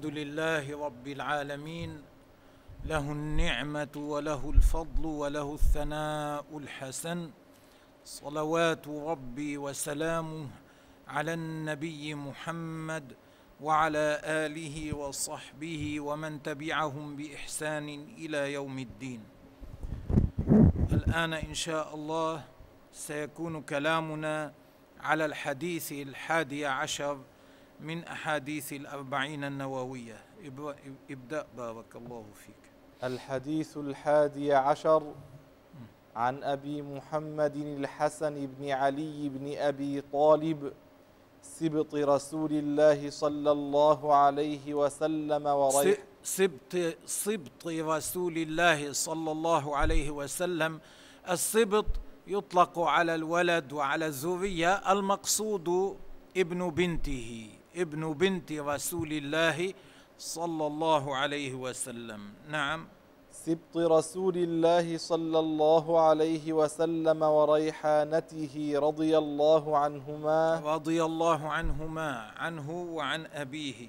الحمد لله رب العالمين. له النعمة وله الفضل وله الثناء الحسن. صلوات ربي وسلامه على النبي محمد وعلى آله وصحبه ومن تبعهم بإحسان إلى يوم الدين. الآن إن شاء الله سيكون كلامنا على الحديث الحادي عشر من أحاديث الأربعين النووية. إبدأ بارك الله فيك. الحديث الحادي عشر. عن أبي محمد الحسن بن علي بن أبي طالب سبط رسول الله صلى الله عليه وسلم وريح سبط سبط رسول الله صلى الله عليه وسلم. السبط يطلق على الولد وعلى الذرية المقصود ابن بنته. ابن بنت رسول الله صلى الله عليه وسلم. نعم. سبط رسول الله صلى الله عليه وسلم وريحانته رضي الله عنهما. رضي الله عنهما عنه وعن أبيه.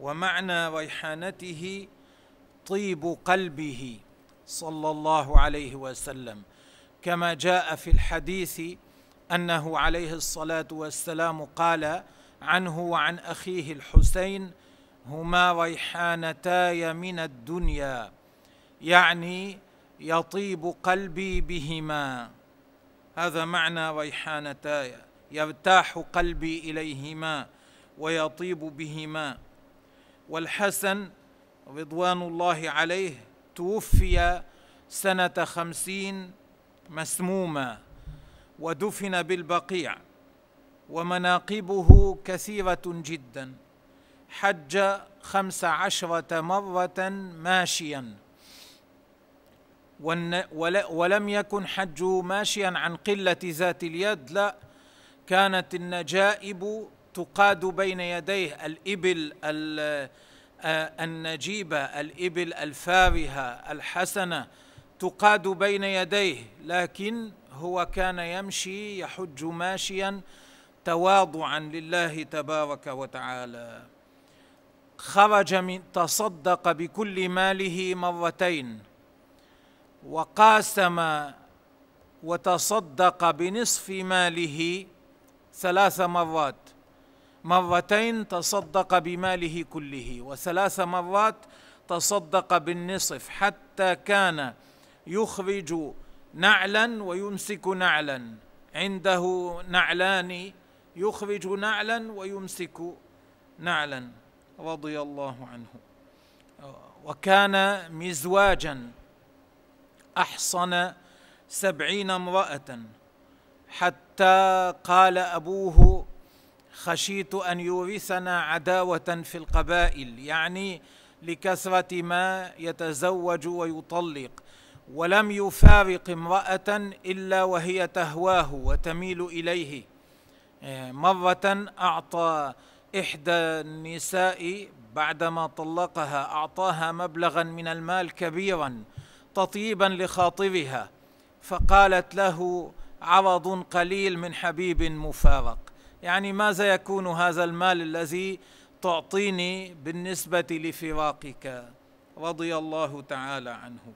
ومعنى ريحانته طيب قلبه صلى الله عليه وسلم. كما جاء في الحديث أنه عليه الصلاة والسلام قال عنه وعن أخيه الحسين هما ريحانتاي من الدنيا يعني يطيب قلبي بهما. هذا معنى ريحانتاي يرتاح قلبي إليهما ويطيب بهما. والحسن رضوان الله عليه توفي سنة خمسين مسموما ودفن بالبقيع. ومناقبه كثيرة جدا. حج خمس عشرة مرة ماشيا. ولم يكن حجه ماشيا عن قلة ذات اليد لا. كانت النجائب تقاد بين يديه الإبل النجيبة الإبل الفارهة الحسنة تقاد بين يديه لكن هو كان يمشي يحج ماشيا تواضعا لله تبارك وتعالى. خرج من تصدق بكل ماله مرتين. وقاسم وتصدق بنصف ماله ثلاث مرات. مرتين تصدق بماله كله وثلاث مرات تصدق بالنصف حتى كان يخرج نعلا ويمسك نعلا. عنده نعلان يخرج نعلا ويمسك نعلا رضي الله عنه. وكان مزواجا أحصن سبعين امرأة. حتى قال أبوه خشيت أن يورثنا عداوة في القبائل يعني لكثرة ما يتزوج ويطلق ولم يفارق امرأة إلا وهي تهواه وتميل إليه. مرة أعطى إحدى النساء بعدما طلقها أعطاها مبلغا من المال كبيرا تطيبا لخاطرها فقالت له عرض قليل من حبيب مفارق. يعني ماذا يكون هذا المال الذي تعطيني بالنسبة لفراقك؟ رضي الله تعالى عنه.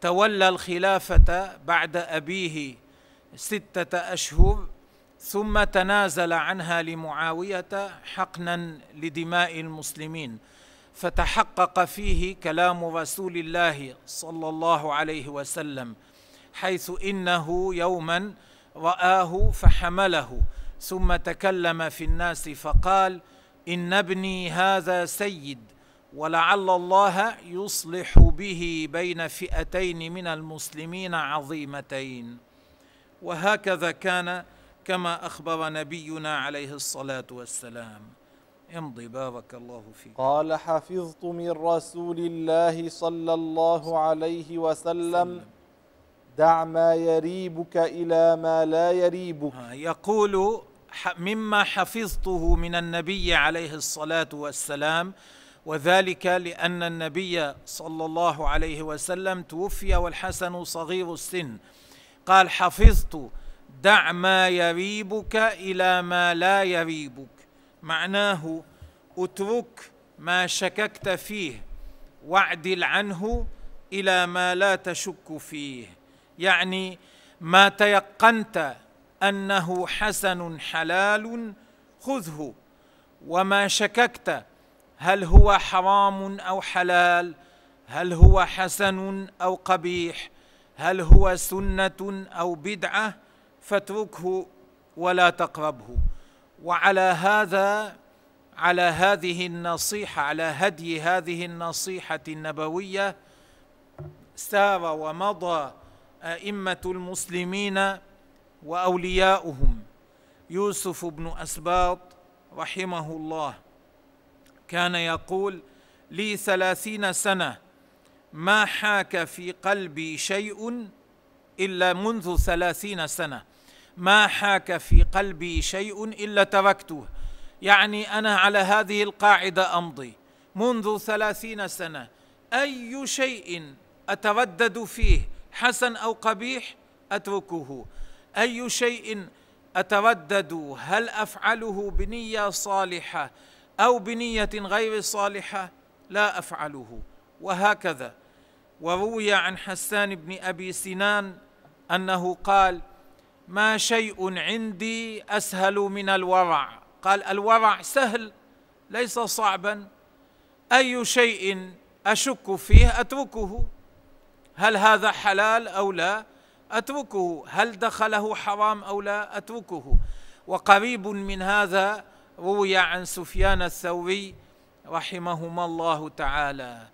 تولى الخلافة بعد أبيه ستة أشهر ثم تنازل عنها لمعاوية حقنا لدماء المسلمين فتحقق فيه كلام رسول الله صلى الله عليه وسلم حيث إنه يوما رآه فحمله ثم تكلم في الناس فقال إن ابني هذا سيد ولعل الله يصلح به بين فئتين من المسلمين عظيمتين وهكذا كان كما أخبر نبينا عليه الصلاة والسلام. امضي بارك الله فيك. قال حفظت من رسول الله صلى الله عليه وسلم دع ما يريبك إلى ما لا يريبك. يقول مما حفظته من النبي عليه الصلاة والسلام وذلك لأن النبي صلى الله عليه وسلم توفي والحسن صغير السن. قال حفظت دع ما يريبك إلى ما لا يريبك. معناه اترك ما شككت فيه واعدل عنه إلى ما لا تشك فيه. يعني ما تيقنت أنه حسن حلال خذه وما شككت هل هو حرام أو حلال هل هو حسن أو قبيح هل هو سنة أو بدعة فاتركه ولا تقربه. وعلى هذا على هذه النصيحة على هدي هذه النصيحة النبوية سار ومضى أئمة المسلمين وأولياؤهم. يوسف بن أسباط رحمه الله كان يقول لي ثلاثين سنة ما حاك في قلبي شيء إلا منذ ثلاثين سنة. ما حاك في قلبي شيء إلا تركته. يعني أنا على هذه القاعدة أمضي. منذ ثلاثين سنة. أي شيء أتردد فيه حسن أو قبيح أتركه. أي شيء أتردد هل أفعله بنية صالحة أو بنية غير صالحة؟ لا أفعله. وهكذا. وروي عن حسان بن أبي سنان أنه قال ما شيء عندي أسهل من الورع. قال الورع سهل ليس صعبا. أي شيء أشك فيه أتركه. هل هذا حلال أو لا؟ أتركه. هل دخله حرام أو لا؟ أتركه. وقريب من هذا روي عن سفيان الثوري رحمهما الله تعالى.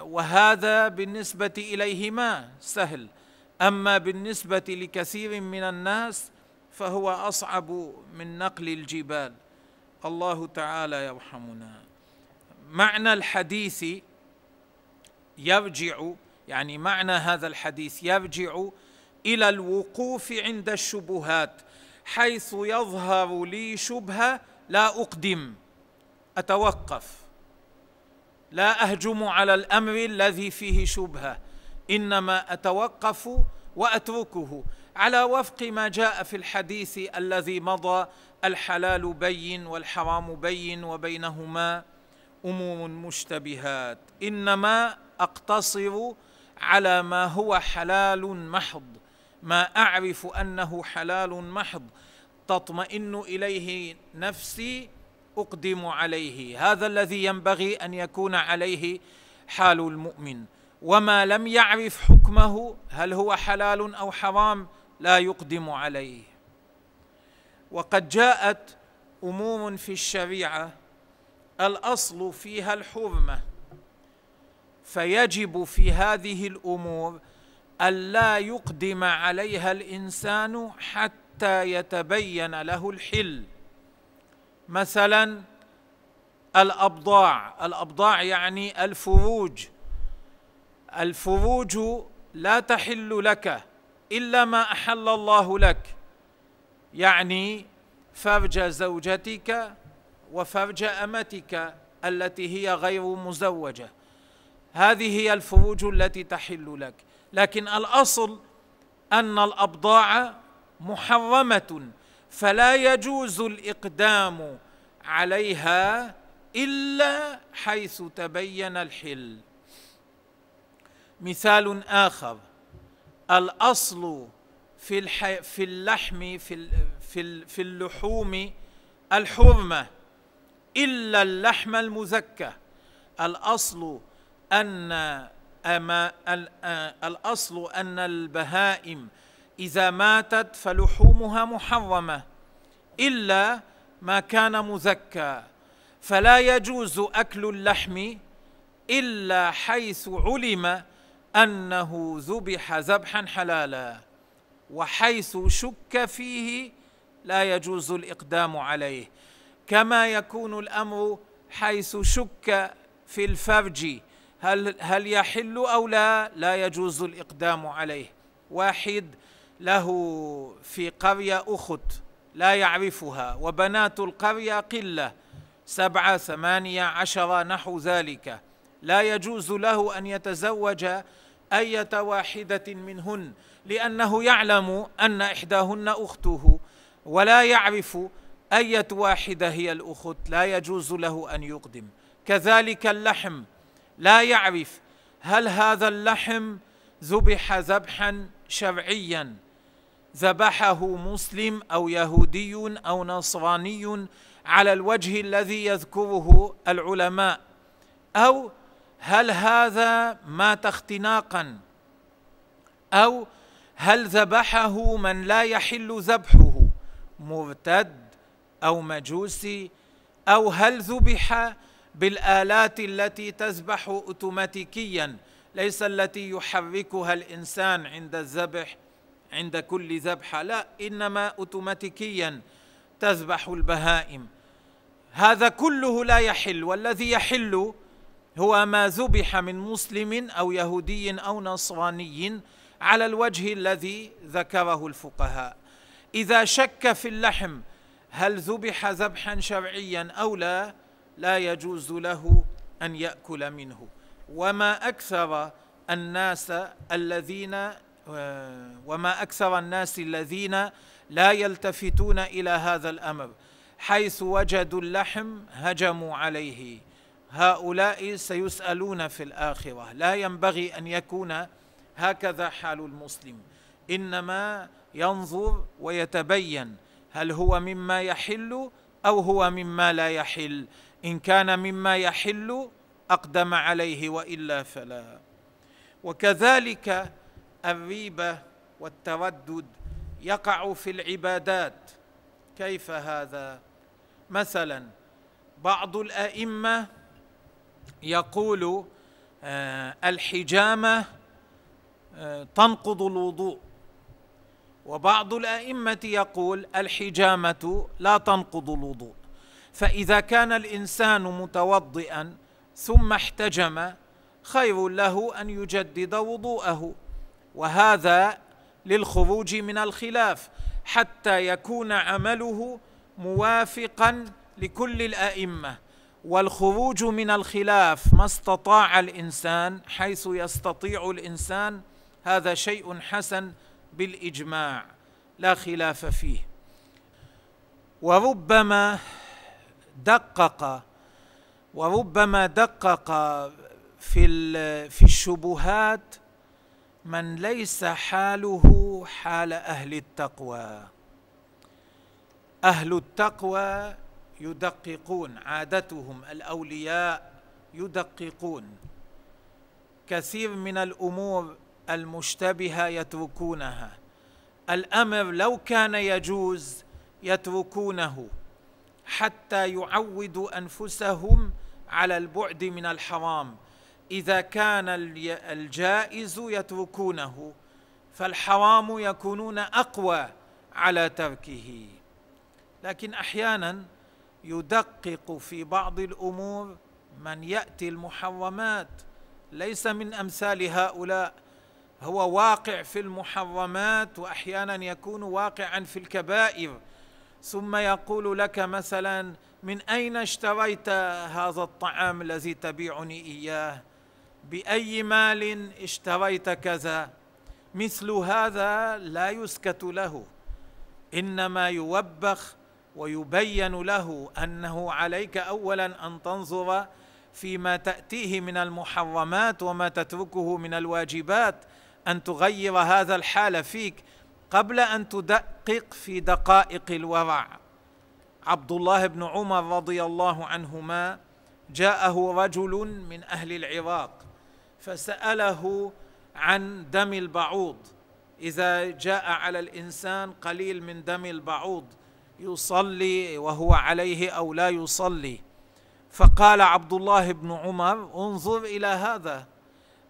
وهذا بالنسبة إليهما سهل. أما بالنسبة لكثير من الناس فهو أصعب من نقل الجبال. الله تعالى يرحمنا. معنى الحديث يرجع يعني معنى هذا الحديث يرجع إلى الوقوف عند الشبهات حيث يظهر لي شبهة لا أقدم أتوقف. لا أهجم على الأمر الذي فيه شبهة. إنما أتوقف وأتركه على وفق ما جاء في الحديث الذي مضى الحلال بين والحرام بين وبينهما أمور مشتبهات. إنما أقتصر على ما هو حلال محض. ما أعرف أنه حلال محض. تطمئن إليه نفسي أقدم عليه. هذا الذي ينبغي أن يكون عليه حال المؤمن. وما لم يعرف حكمه هل هو حلال أو حرام لا يقدم عليه. وقد جاءت أمور في الشريعة الأصل فيها الحرمة. فيجب في هذه الأمور الا يقدم عليها الإنسان حتى يتبين له الحل. مثلا الأبضاع. الأبضاع يعني الفروج. الفروج لا تحل لك إلا ما أحل الله لك. يعني فرج زوجتك وفرج أمتك التي هي غير مزوجة. هذه هي الفروج التي تحل لك. لكن الأصل أن الأبضاع محرمة. فلا يجوز الإقدام عليها إلا حيث تبين الحل مثال آخر الأصل في. في اللحم في. في. في اللحوم الحرمة إلا اللحم المزكى الأصل أن أما الأصل أن البهائم إذا ماتت فلحومها محرمة إلا ما كان مزكى. فلا يجوز أكل اللحم إلا حيث علم أنه ذبح ذبحا حلالا. وحيث شك فيه لا يجوز الإقدام عليه. كما يكون الأمر حيث شك في الفرج هل هل يحل أو لا لا يجوز الإقدام عليه. واحد له في قرية أخت لا يعرفها وبنات القرية قلة سبعه ثمانية عشره نحو ذلك. لا يجوز له أن يتزوج أية واحدة منهن لأنه يعلم أن إحداهن أخته ولا يعرف أية واحدة هي الأخت لا يجوز له أن يقدم. كذلك اللحم لا يعرف هل هذا اللحم ذبح ذبحا شرعيا. ذبحه مسلم أو يهودي أو نصراني على الوجه الذي يذكره العلماء. أو هل هذا مات اختناقا؟ أو هل ذبحه من لا يحل ذبحه مرتد أو مجوسي؟ أو هل ذبح بالآلات التي تذبح اوتوماتيكيا ليس التي يحركها الإنسان عند الذبح عند كل ذبحه لا إنما اوتوماتيكيا تذبح البهائم. هذا كله لا يحل. والذي يحل هو ما ذبح من مسلم أو يهودي أو نصراني على الوجه الذي ذكره الفقهاء. إذا شك في اللحم هل ذبح ذبحا شرعيا أو لا لا يجوز له أن يأكل منه. وما أكثر الناس الذين وما أكثر الناس الذين لا يلتفتون إلى هذا الأمر حيث وجدوا اللحم هجموا عليه. هؤلاء سيسألون في الآخرة. لا ينبغي أن يكون هكذا حال المسلم. إنما ينظر ويتبين هل هو مما يحل أو هو مما لا يحل. إن كان مما يحل أقدم عليه وإلا فلا. وكذلك الريبة والتردد يقع في العبادات. كيف هذا؟ مثلا بعض الأئمة يقول آه، الحجامة آه، تنقض الوضوء. وبعض الأئمة يقول الحجامة لا تنقض الوضوء. فإذا كان الإنسان متوضئا ثم احتجم خير له أن يجدد وضوءه. وهذا للخروج من الخلاف حتى يكون عمله موافقا لكل الأئمة. والخروج من الخلاف ما استطاع الإنسان حيث يستطيع الإنسان هذا شيء حسن بالإجماع لا خلاف فيه. وربما دقق وربما دقق في في الشبهات من ليس حاله حال أهل التقوى. أهل التقوى يدققون عادتهم الأولياء يدققون. كثير من الأمور المشتبهة يتركونها. الأمر لو كان يجوز يتركونه حتى يعودوا أنفسهم على البعد من الحرام. إذا كان الجائز يتركونه فالحرام يكونون أقوى على تركه. لكن أحيانا يدقق في بعض الأمور من يأتي المحرمات. ليس من أمثال هؤلاء. هو واقع في المحرمات وأحيانا يكون واقعا في الكبائر. ثم يقول لك مثلا من أين اشتريت هذا الطعام الذي تبيعني إياه؟ بأي مال اشتريت كذا مثل هذا لا يسكت له إنما يوبخ ويبين له أنه عليك اولا أن تنظر فيما تأتيه من المحرمات وما تتركه من الواجبات أن تغير هذا الحال فيك قبل أن تدقق في دقائق الورع. عبد الله بن عمر رضي الله عنهما جاءه رجل من أهل العراق. فسأله عن دم البعوض. إذا جاء على الإنسان قليل من دم البعوض يصلي وهو عليه أو لا يصلي. فقال عبد الله بن عمر انظر إلى هذا.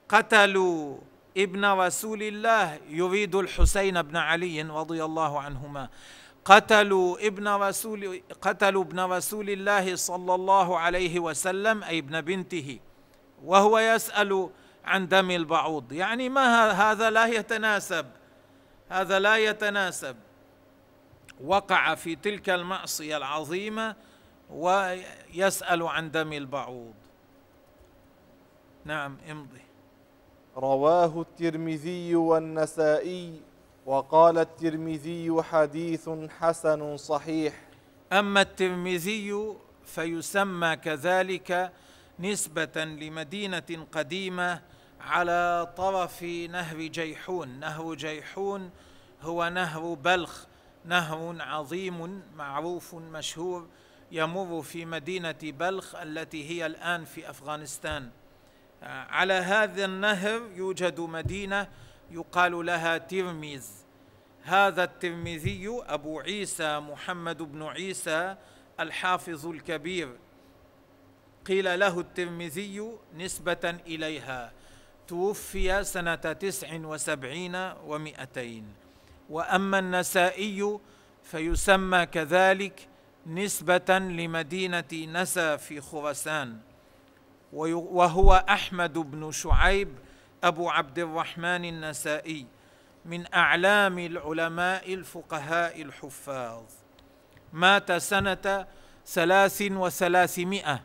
قتلوا ابن رسول الله يريد الحسين بن علي رضي الله عنهما. قتلوا ابن رسول قتلوا ابن رسول الله صلى الله عليه وسلم أي ابن بنته. وهو يسأل عن دم البعوض. يعني ما هذا لا يتناسب. هذا لا يتناسب. وقع في تلك المعصية العظيمة ويسأل عن دم البعوض. نعم امضي. رواه الترمذي والنسائي وقال الترمذي حديث حسن صحيح. أما الترمذي فيسمى كذلك نسبة لمدينة قديمة على طرف نهر جيحون. نهر جيحون هو نهر بلخ. نهر عظيم معروف مشهور يمر في مدينة بلخ التي هي الآن في أفغانستان. على هذا النهر يوجد مدينة يقال لها ترميز. هذا الترمذي أبو عيسى محمد بن عيسى الحافظ الكبير. قيل له الترمذي نسبة إليها. توفي سنة تسع وسبعين ومائتين وأما النسائي فيسمى كذلك نسبة لمدينة نسا في خراسان. وهو أحمد بن شعيب أبو عبد الرحمن النسائي من أعلام العلماء الفقهاء الحفاظ. مات سنة ثلاث وثلاثمائة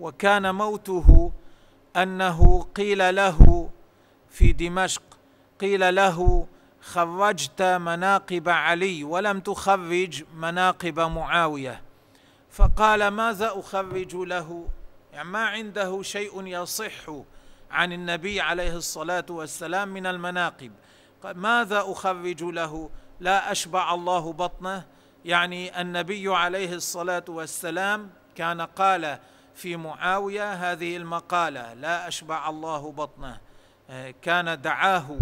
وكان موته أنه قيل له في دمشق قيل له خرجت مناقب علي ولم تخرج مناقب معاوية. فقال ماذا أخرج له؟ يعني ما عنده شيء يصح عن النبي عليه الصلاة والسلام من المناقب. ماذا أخرج له؟ لا أشبع الله بطنه. يعني النبي عليه الصلاة والسلام كان قال في معاوية هذه المقالة لا أشبع الله بطنه. كان دعاه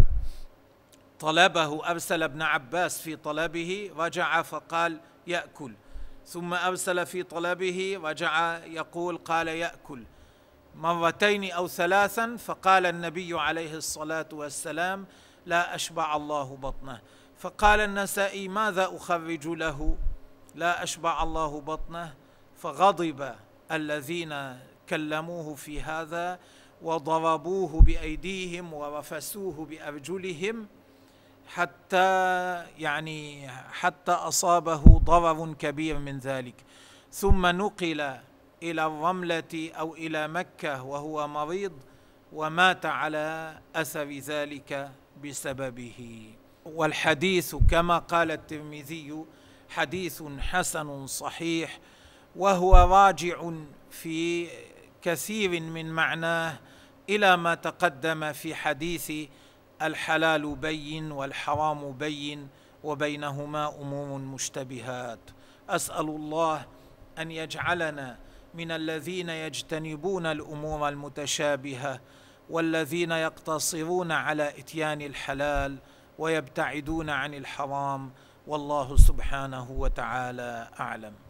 طلبه أرسل ابن عباس في طلبه رجع فقال يأكل. ثم أرسل في طلبه رجع يقول قال يأكل. مرتين أو ثلاثا فقال النبي عليه الصلاة والسلام لا أشبع الله بطنه. فقال النسائي ماذا أخرج له؟ لا أشبع الله بطنه. فغضب. الذين كلموه في هذا وضربوه بأيديهم ورفسوه بأرجلهم حتى يعني حتى أصابه ضرر كبير من ذلك. ثم نقل إلى الرملة أو إلى مكة وهو مريض ومات على أثر ذلك بسببه. والحديث كما قال الترمذي حديث حسن صحيح وهو راجع في كثير من معناه إلى ما تقدم في حديث الحلال بين والحرام بين وبينهما أمور مشتبهات. أسأل الله أن يجعلنا من الذين يجتنبون الأمور المتشابهة والذين يقتصرون على إتيان الحلال ويبتعدون عن الحرام. والله سبحانه وتعالى أعلم.